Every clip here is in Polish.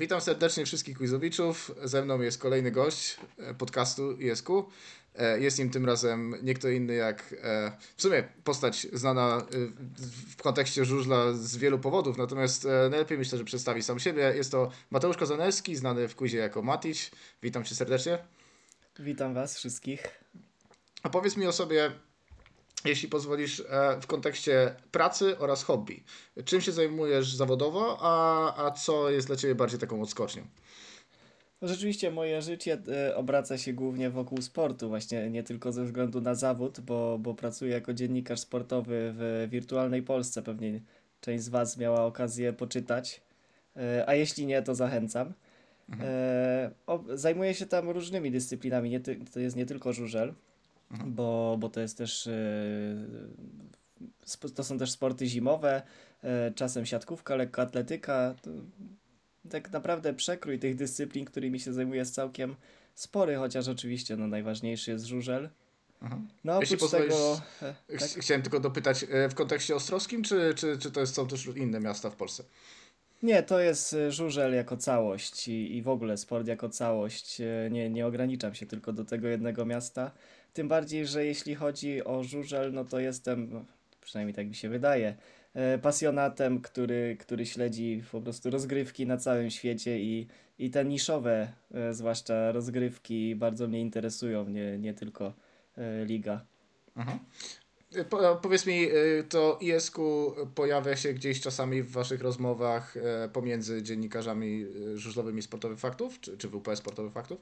Witam serdecznie wszystkich quizowiczów. Ze mną jest kolejny gość e, podcastu ISQ. E, jest nim tym razem nie kto inny jak e, w sumie postać znana w kontekście żużla z wielu powodów, natomiast najlepiej myślę, że przedstawi sam siebie. Jest to Mateusz Kozanelski, znany w quizie jako Matić. Witam cię serdecznie. Witam was wszystkich. A powiedz mi o sobie, jeśli pozwolisz, e, w kontekście pracy oraz hobby. Czym się zajmujesz zawodowo, a, a co jest dla Ciebie bardziej taką odskocznią? Rzeczywiście moje życie e, obraca się głównie wokół sportu, właśnie nie tylko ze względu na zawód, bo, bo pracuję jako dziennikarz sportowy w wirtualnej Polsce. Pewnie część z Was miała okazję poczytać, e, a jeśli nie, to zachęcam. Mhm. Zajmuję się tam różnymi dyscyplinami, nie to jest nie tylko żużel, Mhm. bo, bo to jest też e, to są też sporty zimowe, e, czasem siatkówka, lekkoatletyka. Tak naprawdę przekrój tych dyscyplin, którymi się zajmuję jest całkiem spory, chociaż oczywiście no, najważniejszy jest żużel. Mhm. No oprócz tego... E, tak? Chciałem tylko dopytać, w kontekście ostrowskim, czy, czy, czy to są też inne miasta w Polsce? Nie, to jest żużel jako całość i, i w ogóle sport jako całość. Nie, nie ograniczam się tylko do tego jednego miasta. Tym bardziej, że jeśli chodzi o żużel, no to jestem, no, przynajmniej tak mi się wydaje, e, pasjonatem, który, który śledzi po prostu rozgrywki na całym świecie i, i te niszowe, e, zwłaszcza rozgrywki, bardzo mnie interesują, nie, nie tylko e, liga. Mhm. Po, powiedz mi, to ISQ pojawia się gdzieś czasami w waszych rozmowach pomiędzy dziennikarzami żużlowymi sportowych faktów, czy, czy WP sportowych faktów?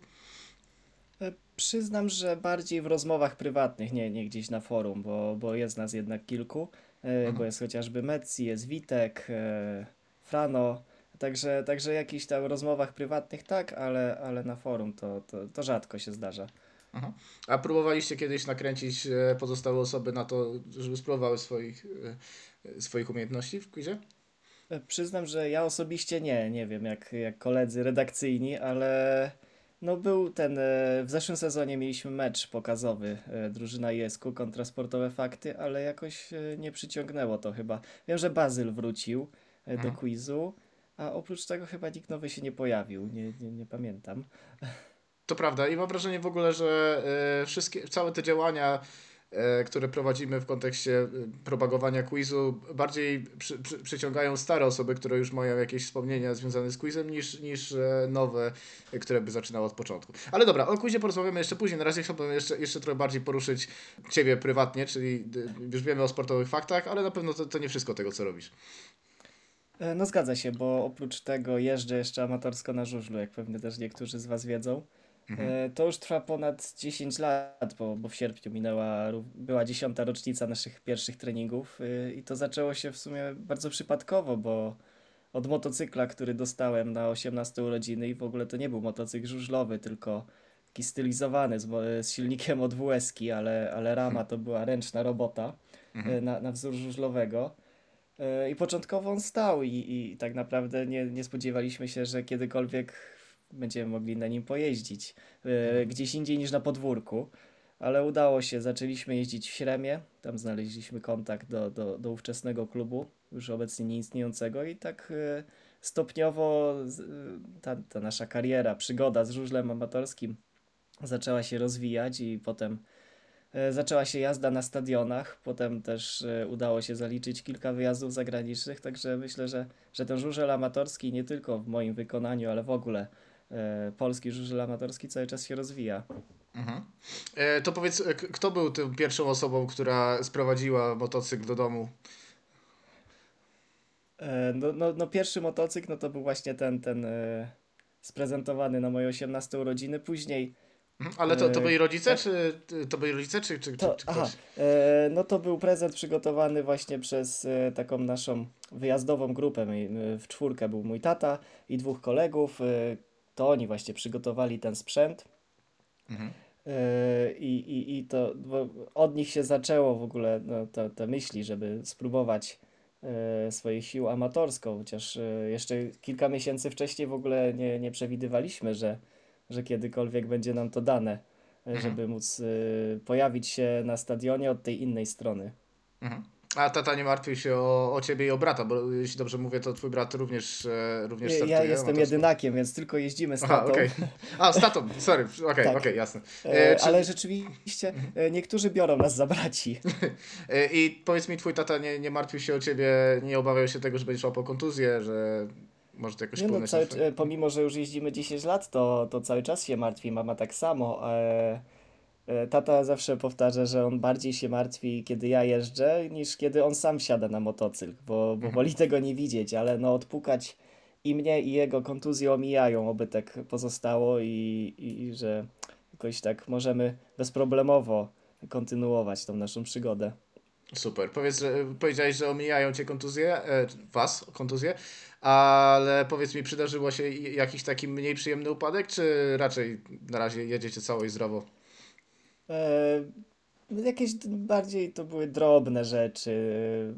E, przyznam, że bardziej w rozmowach prywatnych, nie, nie gdzieś na forum, bo, bo jest nas jednak kilku, e, bo jest chociażby Metzi, jest Witek, e, Frano, także, także jakichś tam rozmowach prywatnych tak, ale, ale na forum to, to, to rzadko się zdarza. Aha. A próbowaliście kiedyś nakręcić pozostałe osoby na to, żeby spróbowały swoich, swoich umiejętności w quizie? Przyznam, że ja osobiście nie, nie wiem jak, jak koledzy redakcyjni, ale no był ten, e, w zeszłym sezonie mieliśmy mecz pokazowy, e, drużyna Jesku kontra Sportowe Fakty, ale jakoś e, nie przyciągnęło to chyba. Wiem, że Bazyl wrócił do mhm. quizu, a oprócz tego chyba nikt nowy się nie pojawił, nie, nie, nie pamiętam. To prawda i mam wrażenie w ogóle, że wszystkie, całe te działania które prowadzimy w kontekście e, propagowania quizu, bardziej przy, przy, przyciągają stare osoby, które już mają jakieś wspomnienia związane z quizem, niż, niż e, nowe, które by zaczynały od początku. Ale dobra, o quizie porozmawiamy jeszcze później. Na razie chciałbym jeszcze, jeszcze trochę bardziej poruszyć Ciebie prywatnie, czyli już wiemy o sportowych faktach, ale na pewno to, to nie wszystko tego, co robisz. No zgadza się, bo oprócz tego jeżdżę jeszcze amatorsko na żużlu, jak pewnie też niektórzy z Was wiedzą. Mhm. E, to już trwa ponad 10 lat, bo, bo w sierpniu minęła, była dziesiąta rocznica naszych pierwszych treningów e, i to zaczęło się w sumie bardzo przypadkowo, bo od motocykla, który dostałem na 18 urodziny i w ogóle to nie był motocykl żużlowy, tylko taki stylizowany z, z silnikiem od WS, ale, ale rama mhm. to była ręczna robota e, mhm. na, na wzór żużlowego. I początkowo on stał i, i tak naprawdę nie, nie spodziewaliśmy się, że kiedykolwiek będziemy mogli na nim pojeździć e, gdzieś indziej niż na podwórku. Ale udało się, zaczęliśmy jeździć w Śremie, tam znaleźliśmy kontakt do, do, do ówczesnego klubu, już obecnie nieistniejącego. I tak e, stopniowo ta, ta nasza kariera, przygoda z żużlem amatorskim zaczęła się rozwijać i potem e, zaczęła się jazda na stadionach, potem też udało się zaliczyć kilka wyjazdów zagranicznych, także myślę, że, że ten żużel amatorski nie tylko w moim wykonaniu, ale w ogóle E, polski żużel amatorski cały czas się rozwija. Mhm. E, to powiedz, e, kto był tą pierwszą osobą, która sprowadziła motocykl do domu? E, no, no, no pierwszy motocykl no to był właśnie ten, ten e, sprezentowany na moje 18 urodziny. Później mhm. ale to, to byli rodzice, tak? czy to byli rodzice, czy, czy, to, czy ktoś? Aha, e, no to był prezent przygotowany właśnie przez e, taką naszą wyjazdową grupę. W czwórkę był mój tata i dwóch kolegów. E, to oni właśnie przygotowali ten sprzęt. Mhm. E, I, i, I to od nich się zaczęło w ogóle no, te, te myśli, żeby spróbować e, swoich sił amatorsko, chociaż e, jeszcze kilka miesięcy wcześniej w ogóle nie, nie przewidywaliśmy, że, że kiedykolwiek będzie nam to dane, mhm. żeby móc pojawić się na stadionie od tej innej strony. Mhm. A tata nie martwił się o, o ciebie i o brata, bo jeśli dobrze mówię, to twój brat również, e, również startuje. Ja jestem motorsport. jedynakiem, więc tylko jeździmy z tatą. Aha, okej. A, z tatą, sorry, okej, Tak. okej, jasne. E, E, czy- Ale rzeczywiście e, niektórzy biorą nas za braci. I powiedz mi, twój tata nie, nie martwił się o ciebie, nie obawiał się tego, że będziesz łapał kontuzję, że może to jakoś Nie no, cały, pomimo, że już jeździmy 10 lat, to, to cały czas się martwi, mama tak samo. E, tata zawsze powtarza, że on bardziej się martwi, kiedy ja jeżdżę, niż kiedy on sam siada na motocykl, bo, bo woli tego nie widzieć, ale no odpukać i mnie, i jego kontuzje omijają, oby tak pozostało i, i, i że jakoś tak możemy bezproblemowo kontynuować tą naszą przygodę. Super. Powiedz, że, powiedziałeś, że omijają cię kontuzje, e, was kontuzje, ale powiedz mi, przydarzyło się jakiś taki mniej przyjemny upadek, czy raczej na razie jedziecie cało i zdrowo? E, jakieś bardziej to były drobne rzeczy.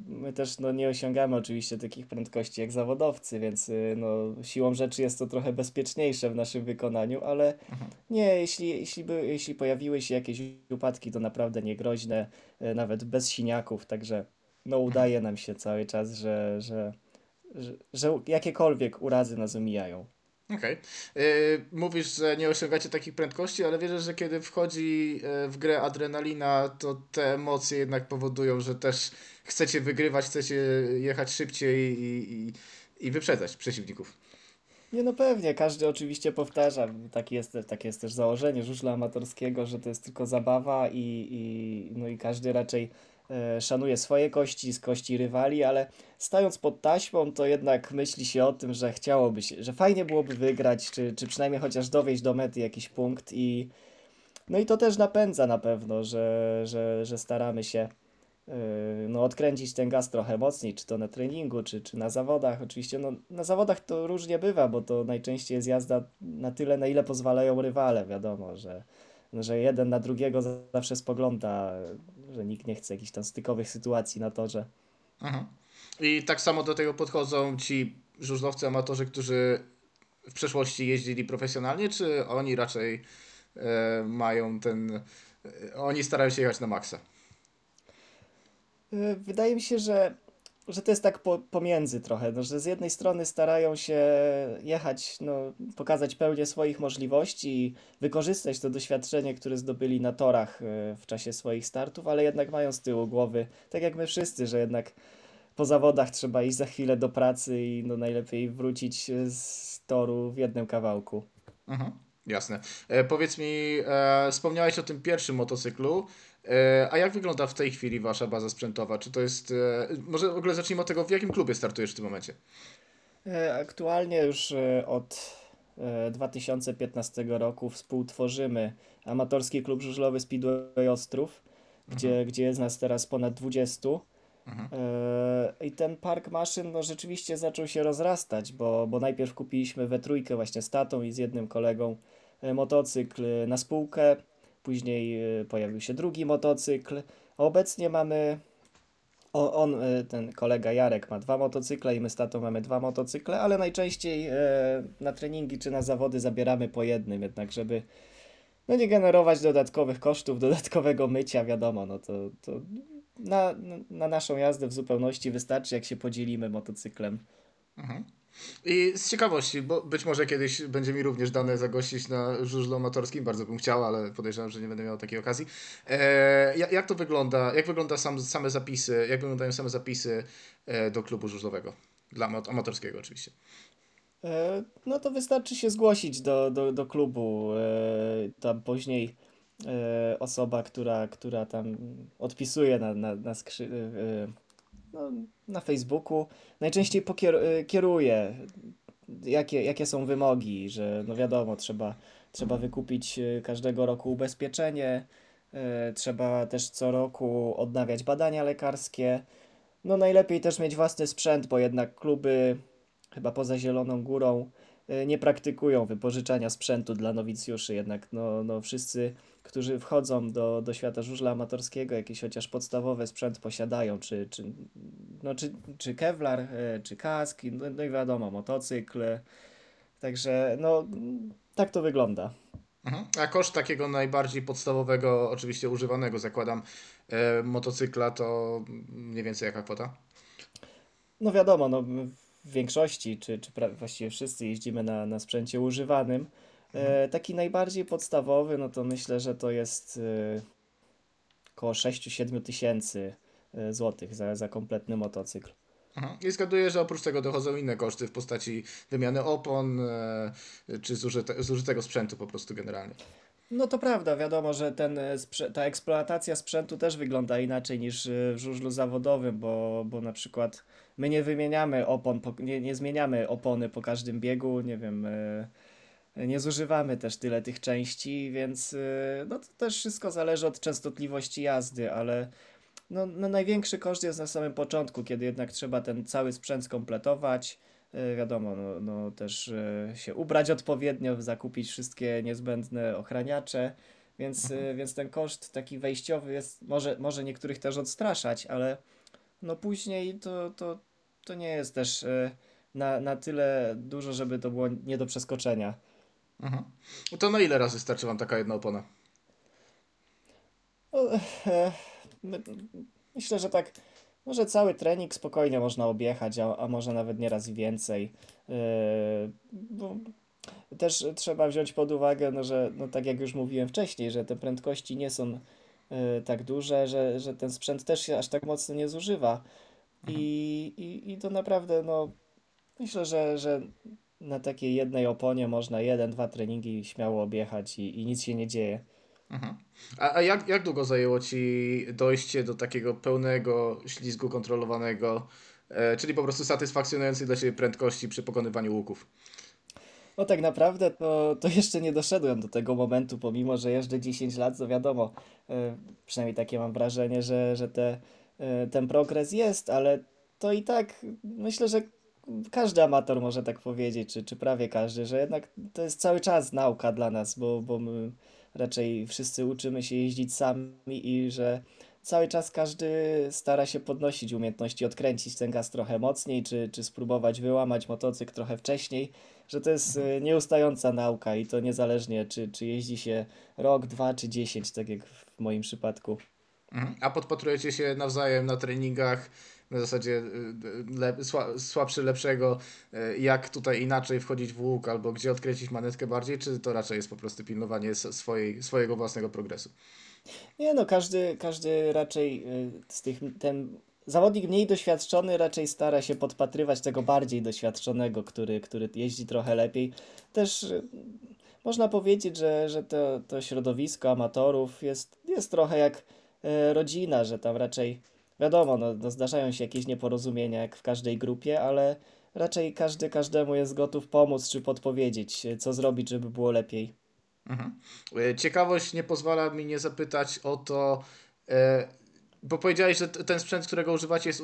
My też no, nie osiągamy oczywiście takich prędkości jak zawodowcy, więc y, no, siłą rzeczy jest to trochę bezpieczniejsze w naszym wykonaniu, ale nie, jeśli, jeśli, by, jeśli pojawiły się jakieś upadki, to naprawdę niegroźne, e, nawet bez siniaków, także no, udaje nam się cały czas, że, że, że, że jakiekolwiek urazy nas omijają. Okej. Y, Mówisz, że nie osiągacie takich prędkości, ale wierzę, że kiedy wchodzi e, w grę adrenalina, to te emocje jednak powodują, że też chcecie wygrywać, chcecie jechać szybciej i, i, i wyprzedzać przeciwników. Nie no pewnie, każdy oczywiście powtarza, takie jest, takie jest też założenie żużla amatorskiego, że to jest tylko zabawa i, i, no i każdy raczej szanuje swoje kości z kości rywali, ale stając pod taśmą to jednak myśli się o tym, że chciałoby się, że fajnie byłoby wygrać, czy, czy przynajmniej chociaż dowieść do mety jakiś punkt i no i to też napędza na pewno, że, że, że staramy się yy, no, odkręcić ten gaz trochę mocniej, czy to na treningu, czy, czy na zawodach. Oczywiście no, na zawodach to różnie bywa, bo to najczęściej jest jazda na tyle, na ile pozwalają rywale. Wiadomo, że, że jeden na drugiego zawsze spogląda, że nikt nie chce jakichś tam stykowych sytuacji na torze. Mhm. I tak samo do tego podchodzą ci żużlowcy, amatorzy, którzy w przeszłości jeździli profesjonalnie, czy oni raczej e, mają ten. E, oni starają się jechać na maksa? Y, Wydaje mi się, że, że to jest tak po, pomiędzy trochę, no, że z jednej strony starają się jechać, no, pokazać pełnię swoich możliwości i wykorzystać to doświadczenie, które zdobyli na torach y, w czasie swoich startów, ale jednak mają z tyłu głowy, tak jak my wszyscy, że jednak po zawodach trzeba iść za chwilę do pracy i no, najlepiej wrócić z toru w jednym kawałku. Mhm. Jasne. E, powiedz mi, e, wspomniałeś o tym pierwszym motocyklu. E, a jak wygląda w tej chwili wasza baza sprzętowa? Czy to jest. E, może w ogóle zacznijmy od tego, w jakim klubie startujesz w tym momencie? E, Aktualnie już e, od e, 2015 roku współtworzymy amatorski klub żużlowy Speedway Ostrów, gdzie, gdzie jest nas teraz ponad 20. Mhm. I ten park maszyn no, rzeczywiście zaczął się rozrastać, bo, bo najpierw kupiliśmy we trójkę właśnie z tatą i z jednym kolegą motocykl na spółkę, później e, pojawił się drugi motocykl, a obecnie mamy on, e, ten kolega Jarek ma dwa motocykle i my z tatą mamy dwa motocykle, ale najczęściej e, na treningi czy na zawody zabieramy po jednym, jednak żeby no nie generować dodatkowych kosztów, dodatkowego mycia, wiadomo, no to, to na, na naszą jazdę w zupełności wystarczy, jak się podzielimy motocyklem. Mhm. I z ciekawości, bo być może kiedyś będzie mi również dane zagościć na żużlu amatorskim, bardzo bym chciał, ale podejrzewam, że nie będę miał takiej okazji. E, jak, to wygląda? Jak wygląda sam, same zapisy? Jak wyglądają same zapisy e, do klubu żużlowego? Dla ama- amatorskiego oczywiście. E, No to wystarczy się zgłosić do, do, do klubu. e, Tam później e, osoba, która, która tam odpisuje na, na, na, skrzy, e, no, na Facebooku, najczęściej e, kieruje, jakie, jakie są wymogi, że no wiadomo, trzeba, trzeba wykupić e, każdego roku ubezpieczenie, e, trzeba też co roku odnawiać badania lekarskie. No najlepiej też mieć własny sprzęt, bo jednak kluby chyba poza Zieloną Górą y, nie praktykują wypożyczania sprzętu dla nowicjuszy, jednak no, no wszyscy, którzy wchodzą do, do świata żużla amatorskiego, jakiś chociaż podstawowy sprzęt posiadają, czy, czy, no, czy, czy kevlar, y, czy kask, no, no i wiadomo, motocykl, także no tak to wygląda. Mhm. A koszt takiego najbardziej podstawowego, oczywiście używanego, zakładam, e, motocykla to mniej więcej jaka kwota? No wiadomo, no, w większości, czy, czy pra- właściwie wszyscy jeździmy na, na sprzęcie używanym. E, taki najbardziej podstawowy, no to myślę, że to jest e, około 6-7 tysięcy e, złotych za, za kompletny motocykl. Mhm. I zgaduję, że oprócz tego dochodzą inne koszty w postaci wymiany opon, e, czy zużyte, zużytego sprzętu po prostu generalnie. No to prawda, wiadomo, że ten, ta eksploatacja sprzętu też wygląda inaczej niż w żużlu zawodowym, bo, bo na przykład my nie wymieniamy opon, po, nie, nie zmieniamy opony po każdym biegu, nie wiem, nie zużywamy też tyle tych części, więc e, no to też wszystko zależy od częstotliwości jazdy, ale no, no największy koszt jest na samym początku, kiedy jednak trzeba ten cały sprzęt skompletować. E, Wiadomo, no, no też e, się ubrać odpowiednio, zakupić wszystkie niezbędne ochraniacze, więc, e, więc ten koszt taki wejściowy jest, może, może niektórych też odstraszać, ale no później to, to, to nie jest też na, na tyle dużo, żeby to było nie do przeskoczenia. Mhm. To na ile razy starczy Wam taka jedna opona? No, e, my- Myślę, że tak, może cały trening spokojnie można objechać, a, a może nawet nieraz więcej. E, Bo też trzeba wziąć pod uwagę, no, że no, tak jak już mówiłem wcześniej, że te prędkości nie są e, tak duże, że, że ten sprzęt też się aż tak mocno nie zużywa. I, i, i to naprawdę, no, myślę, że, że na takiej jednej oponie można jeden, dwa treningi śmiało objechać i, i nic się nie dzieje. Mhm. A, a jak, jak długo zajęło Ci dojście do takiego pełnego ślizgu kontrolowanego, e, czyli po prostu satysfakcjonującej dla Ciebie prędkości przy pokonywaniu łuków? No tak naprawdę to, to jeszcze nie doszedłem do tego momentu, pomimo że jeżdżę 10 lat, to wiadomo, e, przynajmniej takie mam wrażenie, że, że te, e, ten progres jest, ale to i tak myślę, że każdy amator może tak powiedzieć, czy, czy prawie każdy, że jednak to jest cały czas nauka dla nas, bo, bo my raczej wszyscy uczymy się jeździć sami i że cały czas każdy stara się podnosić umiejętności, odkręcić ten gaz trochę mocniej, czy, czy spróbować wyłamać motocykl trochę wcześniej że to jest e, nieustająca nauka i to niezależnie, czy, czy jeździ się rok, dwa, czy dziesięć, tak jak w moim przypadku. Mhm. A podpatrujecie się nawzajem na treningach, na zasadzie y, le, sła, słabszy lepszego, y, jak tutaj inaczej wchodzić w łuk, albo gdzie odkręcić manetkę bardziej, czy to raczej jest po prostu pilnowanie swojej, swojego własnego progresu? Nie no, każdy, każdy raczej y, z tych, ten zawodnik mniej doświadczony raczej stara się podpatrywać tego bardziej doświadczonego, który, który jeździ trochę lepiej. Też y, można powiedzieć, że, że to, to środowisko amatorów jest, jest trochę jak rodzina, że tam raczej wiadomo, no, no zdarzają się jakieś nieporozumienia jak w każdej grupie, ale raczej każdy każdemu jest gotów pomóc czy podpowiedzieć, e, co zrobić, żeby było lepiej. Mhm. Y, Ciekawość nie pozwala mi nie zapytać o to, e, bo powiedziałeś, że ten sprzęt, którego używacie, jest,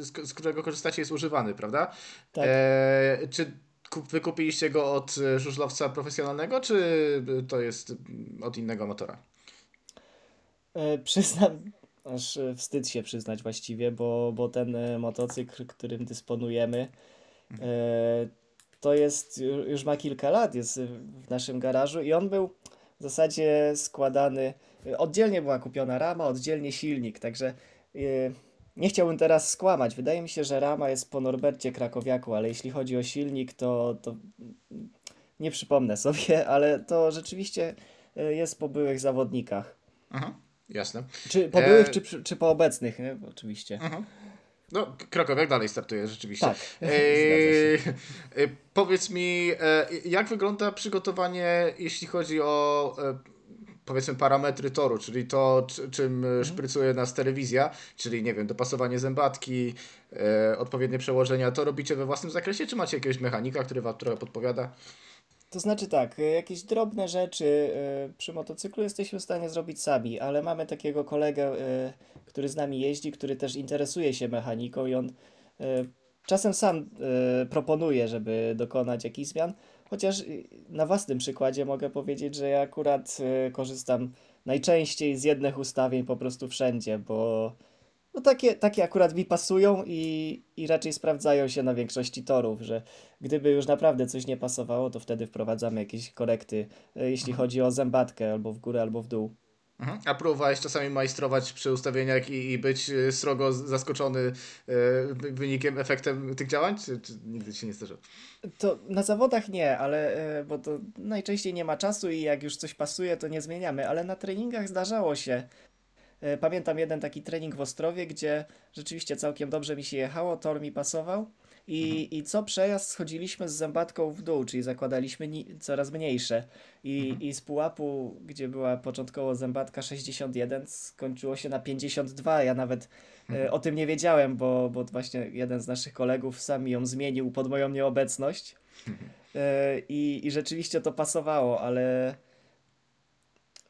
z, którego korzystacie, jest używany, prawda? Tak. E, czy kup, wykupiliście go od e, żużlowca profesjonalnego, czy to jest od innego motora? E, Przyznam, aż e, wstyd się przyznać właściwie, bo, bo ten e, motocykl, którym dysponujemy, e, to jest, ju- już ma kilka lat, jest w naszym garażu i on był w zasadzie składany, oddzielnie była kupiona rama, oddzielnie silnik, także nie chciałbym teraz skłamać. Wydaje mi się, że rama jest po Norbercie Krakowiaku, ale jeśli chodzi o silnik, to, to nie przypomnę sobie, ale to rzeczywiście jest po byłych zawodnikach. Mhm. Jasne. Czy po byłych, E, czy, czy po obecnych, nie? Oczywiście. Mhm. No, Krakowiak dalej startuje rzeczywiście. Tak, Eee, zgadza e, powiedz mi, e, jak wygląda przygotowanie, jeśli chodzi o e, powiedzmy parametry toru, czyli to, czy- czym Mhm. e, szprycuje nas telewizja, czyli nie wiem, dopasowanie zębatki, e, odpowiednie przełożenia, to robicie we własnym zakresie, czy macie jakiegoś mechanika, który wam trochę podpowiada? To znaczy tak, y, jakieś drobne rzeczy y, przy motocyklu jesteśmy w stanie zrobić sami, ale mamy takiego kolegę, y, który z nami jeździ, który też interesuje się mechaniką i on czasem sam proponuje, żeby dokonać jakichś zmian, chociaż na własnym przykładzie mogę powiedzieć, że ja akurat korzystam najczęściej z jednych ustawień po prostu wszędzie, bo No takie, takie akurat mi pasują i, i raczej sprawdzają się na większości torów, że gdyby już naprawdę coś nie pasowało, to wtedy wprowadzamy jakieś korekty, e, jeśli chodzi o zębatkę albo w górę, albo w dół. Mhm. A próbowałeś czasami majstrować przy ustawieniach i, i być e, srogo zaskoczony e, wynikiem, efektem tych działań, czy, czy nigdy się nie zdarzyło? To na zawodach nie, ale e, bo to najczęściej nie ma czasu i jak już coś pasuje, to nie zmieniamy, ale na treningach zdarzało się. E, Pamiętam jeden taki trening w Ostrowie, gdzie rzeczywiście całkiem dobrze mi się jechało, tor mi pasował. I, i co przejazd schodziliśmy z zębatką w dół, czyli zakładaliśmy coraz mniejsze. I, i z pułapu, gdzie była początkowo zębatka 61, skończyło się na 52. Ja nawet e, o tym nie wiedziałem, bo, bo właśnie jeden z naszych kolegów sam ją zmienił pod moją nieobecność. E, i, i rzeczywiście to pasowało, ale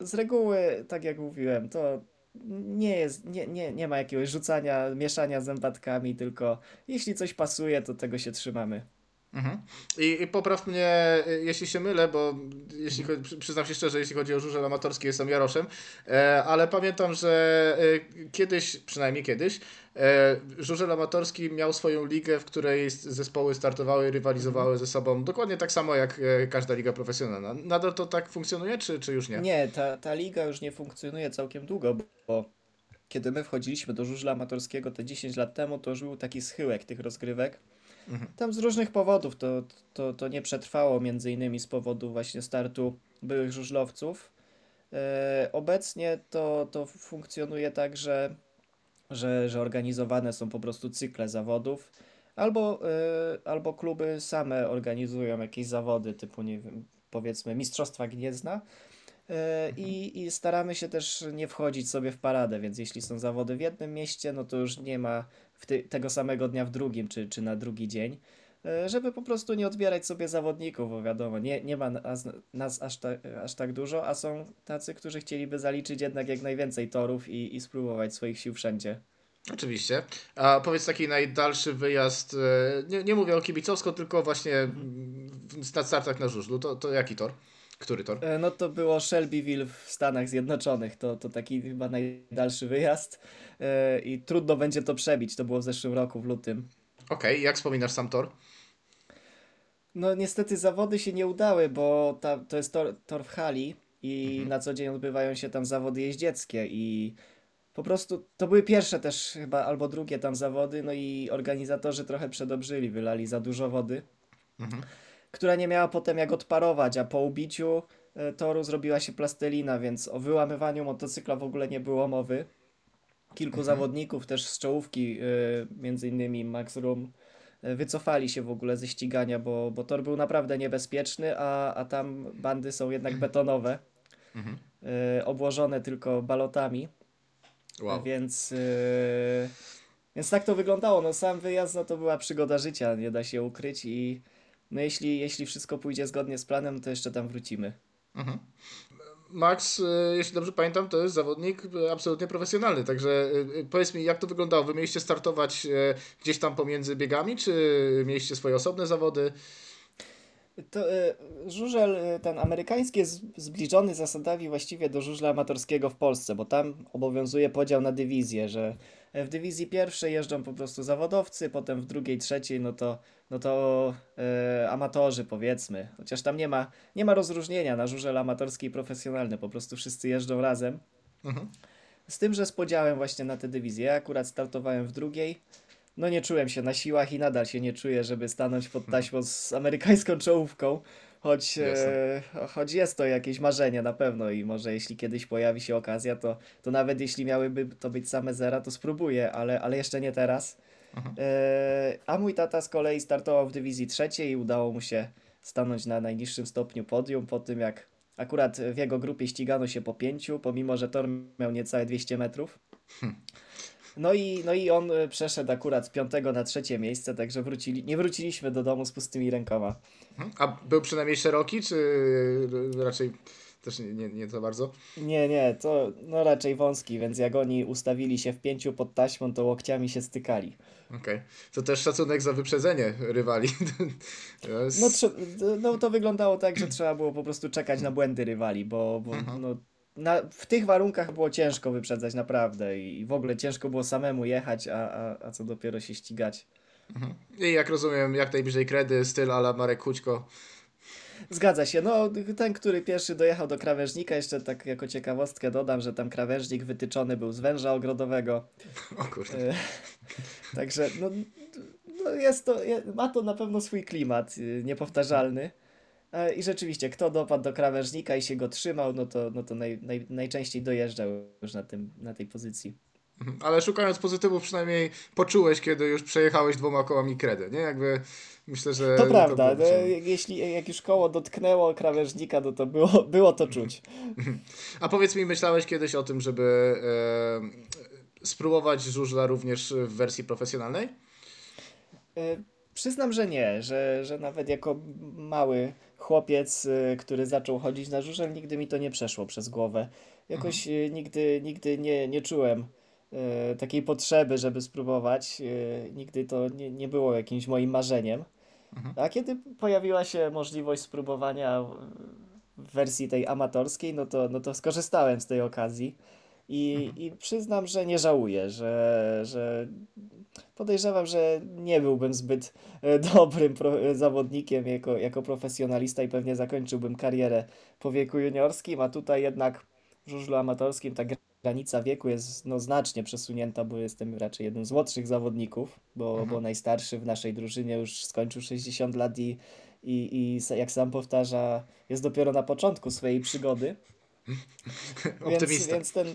z reguły, tak jak mówiłem, to nie jest, nie, nie, nie ma jakiegoś rzucania, mieszania zębatkami, tylko jeśli coś pasuje, to tego się trzymamy. Mhm. I, I popraw mnie, jeśli się mylę, bo jeśli chodzi, przy- przyznam się szczerze, jeśli chodzi o żużel amatorski, jestem Jaroszem, e, ale pamiętam, że e, kiedyś, przynajmniej kiedyś, e, żużel amatorski miał swoją ligę, w której zespoły startowały, rywalizowały ze sobą, dokładnie tak samo jak e, każda liga profesjonalna. Nadal to tak funkcjonuje, czy, czy już nie? Nie, ta, ta liga już nie funkcjonuje całkiem długo, bo kiedy my wchodziliśmy do żużla amatorskiego te 10 lat temu, to już był taki schyłek tych rozgrywek. Tam z różnych powodów to, to, to nie przetrwało, między innymi z powodu właśnie startu byłych żużlowców. E, obecnie to, to funkcjonuje tak, że, że, że organizowane są po prostu cykle zawodów, albo, e, albo kluby same organizują jakieś zawody, typu nie wiem, powiedzmy Mistrzostwa Gniezna. E, I, I staramy się też nie wchodzić sobie w paradę, więc jeśli są zawody w jednym mieście, no to już nie ma tego samego dnia w drugim, czy, czy na drugi dzień, e, żeby po prostu nie odbierać sobie zawodników, bo wiadomo, nie, nie ma nas, nas aż, ta, aż tak dużo, a są tacy, którzy chcieliby zaliczyć jednak jak najwięcej torów i, i spróbować swoich sił wszędzie. Oczywiście. A powiedz taki najdalszy wyjazd, e, nie, nie mówię o kibicowsko, tylko właśnie w- na startach na żużlu, to, to jaki tor? Który tor? E, No to było Shelbyville w Stanach Zjednoczonych. To, to taki chyba najdalszy wyjazd e, i trudno będzie to przebić. To było w zeszłym roku, w lutym. Okej, jak wspominasz sam tor? No niestety zawody się nie udały, bo ta, to jest tor, tor w hali i na co dzień odbywają się tam zawody jeździeckie i po prostu to były pierwsze też chyba albo drugie tam zawody, no i organizatorzy trochę przedobrzyli, wylali za dużo wody, która nie miała potem jak odparować, a po ubiciu e, toru zrobiła się plastelina, więc o wyłamywaniu motocykla w ogóle nie było mowy. Kilku zawodników też z czołówki, e, między innymi Max Rum, e, wycofali się w ogóle ze ścigania, bo, bo tor był naprawdę niebezpieczny, a, a tam bandy są jednak betonowe, e, obłożone tylko balotami. Wow. Więc, więc tak to wyglądało. No sam wyjazd no to była przygoda życia, nie da się ukryć i no jeśli, jeśli wszystko pójdzie zgodnie z planem, to jeszcze tam wrócimy. Max, e, jeśli dobrze pamiętam, to jest zawodnik e, absolutnie profesjonalny, także e, powiedz mi, jak to wyglądało? Wy mieliście startować gdzieś tam pomiędzy biegami, czy mieliście swoje osobne zawody? To żużel ten amerykański jest zbliżony zasadami właściwie do żużla amatorskiego w Polsce, bo tam obowiązuje podział na dywizje, że w dywizji pierwszej jeżdżą po prostu zawodowcy, potem w drugiej, trzeciej, no to, no to y, amatorzy powiedzmy. Chociaż tam nie ma, nie ma rozróżnienia na żużel amatorski i profesjonalny, po prostu wszyscy jeżdżą razem. Z tym, że z podziałem właśnie na te dywizje. Ja akurat startowałem w drugiej. No nie czułem się na siłach i nadal się nie czuję, żeby stanąć pod taśmą z amerykańską czołówką. Choć, e, choć jest to jakieś marzenie na pewno i może jeśli kiedyś pojawi się okazja, to, to nawet jeśli miałyby to być same zera, to spróbuję, ale, ale jeszcze nie teraz. E, a mój tata z kolei startował w dywizji trzeciej i udało mu się stanąć na najniższym stopniu podium po tym jak akurat w jego grupie ścigano się po pięciu, pomimo że tor miał niecałe 200 metrów. No i, no i on przeszedł akurat z piątego na trzecie miejsce, także wrócili, nie wróciliśmy do domu z pustymi rękoma. Mhm. A był przynajmniej szeroki, czy raczej też nie, nie, nie za bardzo? Nie, nie, to no raczej wąski, więc jak oni ustawili się w pięciu pod taśmą, to łokciami się stykali. Okej. To też szacunek za wyprzedzenie rywali. No, no to wyglądało tak, że trzeba było po prostu czekać na błędy rywali, bo, bo no, na, w tych warunkach było ciężko wyprzedzać naprawdę i w ogóle ciężko było samemu jechać, a, a, a co dopiero się ścigać. I jak rozumiem, jak najbliżej kredy, styl ala Marek Kućko. Zgadza się. No, ten, który pierwszy dojechał do krawężnika, jeszcze tak jako ciekawostkę dodam, że tam krawężnik wytyczony był z węża ogrodowego. O kurde. E, Także no, no jest to, ma to na pewno swój klimat y, niepowtarzalny. E, I rzeczywiście, kto dopadł do krawężnika i się go trzymał, no to, no to naj, naj, najczęściej dojeżdżał już na, tym, na tej pozycji. Mhm. Ale szukając pozytywów, przynajmniej poczułeś, kiedy już przejechałeś dwoma kołami kredę, nie? Jakby myślę, że. To prawda, było no, jeśli jak już koło dotknęło krawężnika, no to było, było to czuć. A powiedz mi, myślałeś kiedyś o tym, żeby e, spróbować żużla również w wersji profesjonalnej? E, Przyznam, że nie, że, że nawet jako mały chłopiec, e, który zaczął chodzić na żużel, nigdy mi to nie przeszło przez głowę. Jakoś e, nigdy, nigdy nie, nie czułem takiej potrzeby, żeby spróbować. E, Nigdy to nie, nie było jakimś moim marzeniem. A kiedy pojawiła się możliwość spróbowania w wersji tej amatorskiej, no to, no to skorzystałem z tej okazji. I, I przyznam, że nie żałuję, że, że podejrzewam, że nie byłbym zbyt e, dobrym e, zawodnikiem jako, jako profesjonalista i pewnie zakończyłbym karierę po wieku juniorskim, a tutaj jednak w żużlu amatorskim ta granica wieku jest no, znacznie przesunięta, bo jestem raczej jednym z młodszych zawodników, bo, bo najstarszy w naszej drużynie już skończył 60 lat i, i, i jak sam powtarza, jest dopiero na początku swojej przygody. Więc, Optymista. więc, ten,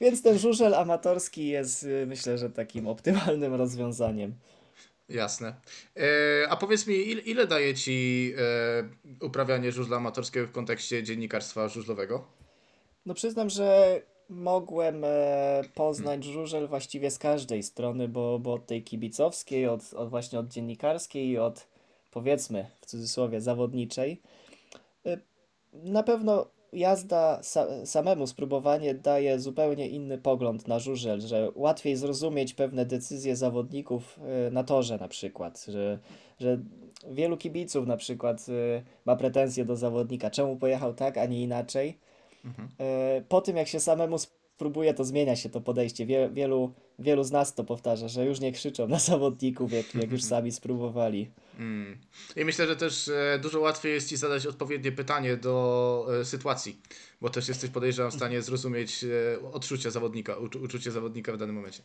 więc ten żużel amatorski jest y, myślę, że takim optymalnym rozwiązaniem. Jasne. E, a powiedz mi, ile, ile daje ci e, uprawianie żużla amatorskiego w kontekście dziennikarstwa żużlowego? No przyznam, że mogłem e, poznać żużel właściwie z każdej strony, bo, bo od tej kibicowskiej, od, od właśnie od dziennikarskiej i od powiedzmy w cudzysłowie zawodniczej. E, Na pewno jazda sa, samemu spróbowanie daje zupełnie inny pogląd na żużel, że łatwiej zrozumieć pewne decyzje zawodników e, na torze na przykład, że, że wielu kibiców na przykład ma pretensje do zawodnika, czemu pojechał tak, a nie inaczej. E, Po tym, jak się samemu spróbuje, to zmienia się to podejście. Wie, wielu, wielu z nas to powtarza, że już nie krzyczą na zawodników, jak, jak już sami spróbowali. Mm. I myślę, że też e, dużo łatwiej jest ci zadać odpowiednie pytanie do e, sytuacji, bo też jesteś podejrzewam w stanie zrozumieć e, odczucie zawodnika, uczu, uczucie zawodnika w danym momencie.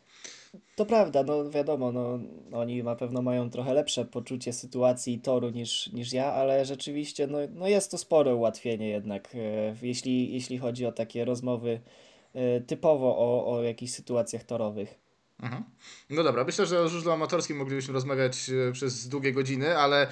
To prawda, no wiadomo, no, oni na pewno mają trochę lepsze poczucie sytuacji i toru niż, niż ja, ale rzeczywiście no, no jest to spore ułatwienie jednak, jeśli, jeśli chodzi o takie rozmowy typowo o, o jakichś sytuacjach torowych. Mhm. No dobra, myślę, że o żużlu amatorskim moglibyśmy rozmawiać e, przez długie godziny, ale